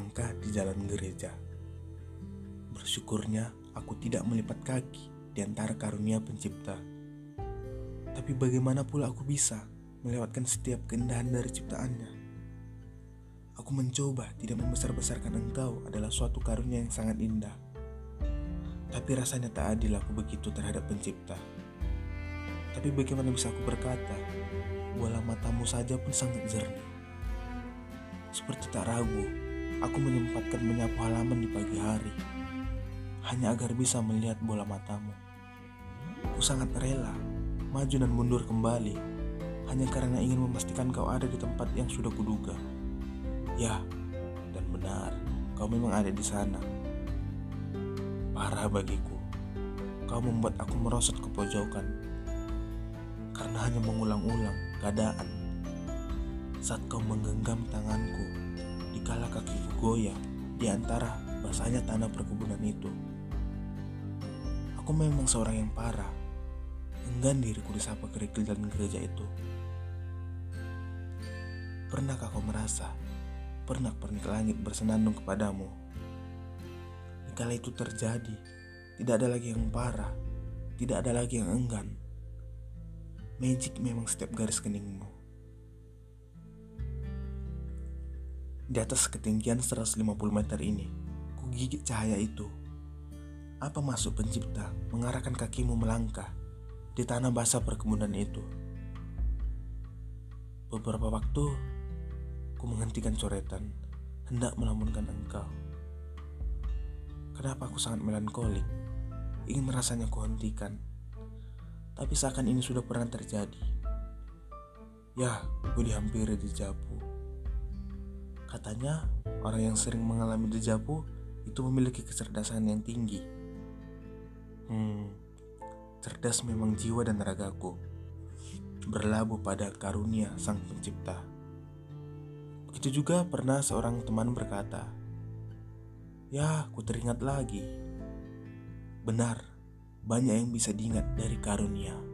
melangkah di jalan gereja. Bersyukurnya aku tidak melipat kaki di antara karunia pencipta. Tapi bagaimana pula aku bisa melewatkan setiap keindahan dari ciptaannya? Aku mencoba tidak membesar-besarkan engkau adalah suatu karunia yang sangat indah. Tapi rasanya tak adil aku begitu terhadap pencipta. Tapi bagaimana bisa aku berkata, bola matamu saja pun sangat jernih. Seperti tak ragu, aku menyempatkan menyapu halaman di pagi hari hanya agar bisa melihat bola matamu. Aku sangat rela maju dan mundur kembali hanya karena ingin memastikan kau ada di tempat yang sudah kuduga. Ya, dan benar, kau memang ada di sana. Parah bagiku, kau membuat aku merosot ke pojokan karena hanya mengulang-ulang keadaan saat kau menggenggam tanganku dikala kakiku goyah di antara basahnya tanah perkebunan itu. Aku memang seorang yang parah. Enggan diriku disapa kerikil dan gereja itu. Pernahkah kau merasa pernah pernik langit bersenandung kepadamu? Kala itu terjadi, tidak ada lagi yang parah, tidak ada lagi yang enggan. Magic memang setiap garis keningmu. Di atas ketinggian 150 meter ini, ku gigit cahaya itu apa masuk pencipta mengarahkan kakimu melangkah di tanah basah perkebunan itu? Beberapa waktu, ku menghentikan coretan, hendak melamunkan engkau. Kenapa aku sangat melankolik, ingin rasanya kuhentikan, tapi seakan ini sudah pernah terjadi. Ya, ku dihampiri di jabu. Katanya, orang yang sering mengalami dejavu itu memiliki kecerdasan yang tinggi Hmm, cerdas memang jiwa dan ragaku. Berlabuh pada karunia sang pencipta. Begitu juga pernah seorang teman berkata, Ya, ku teringat lagi. Benar, banyak yang bisa diingat dari karunia.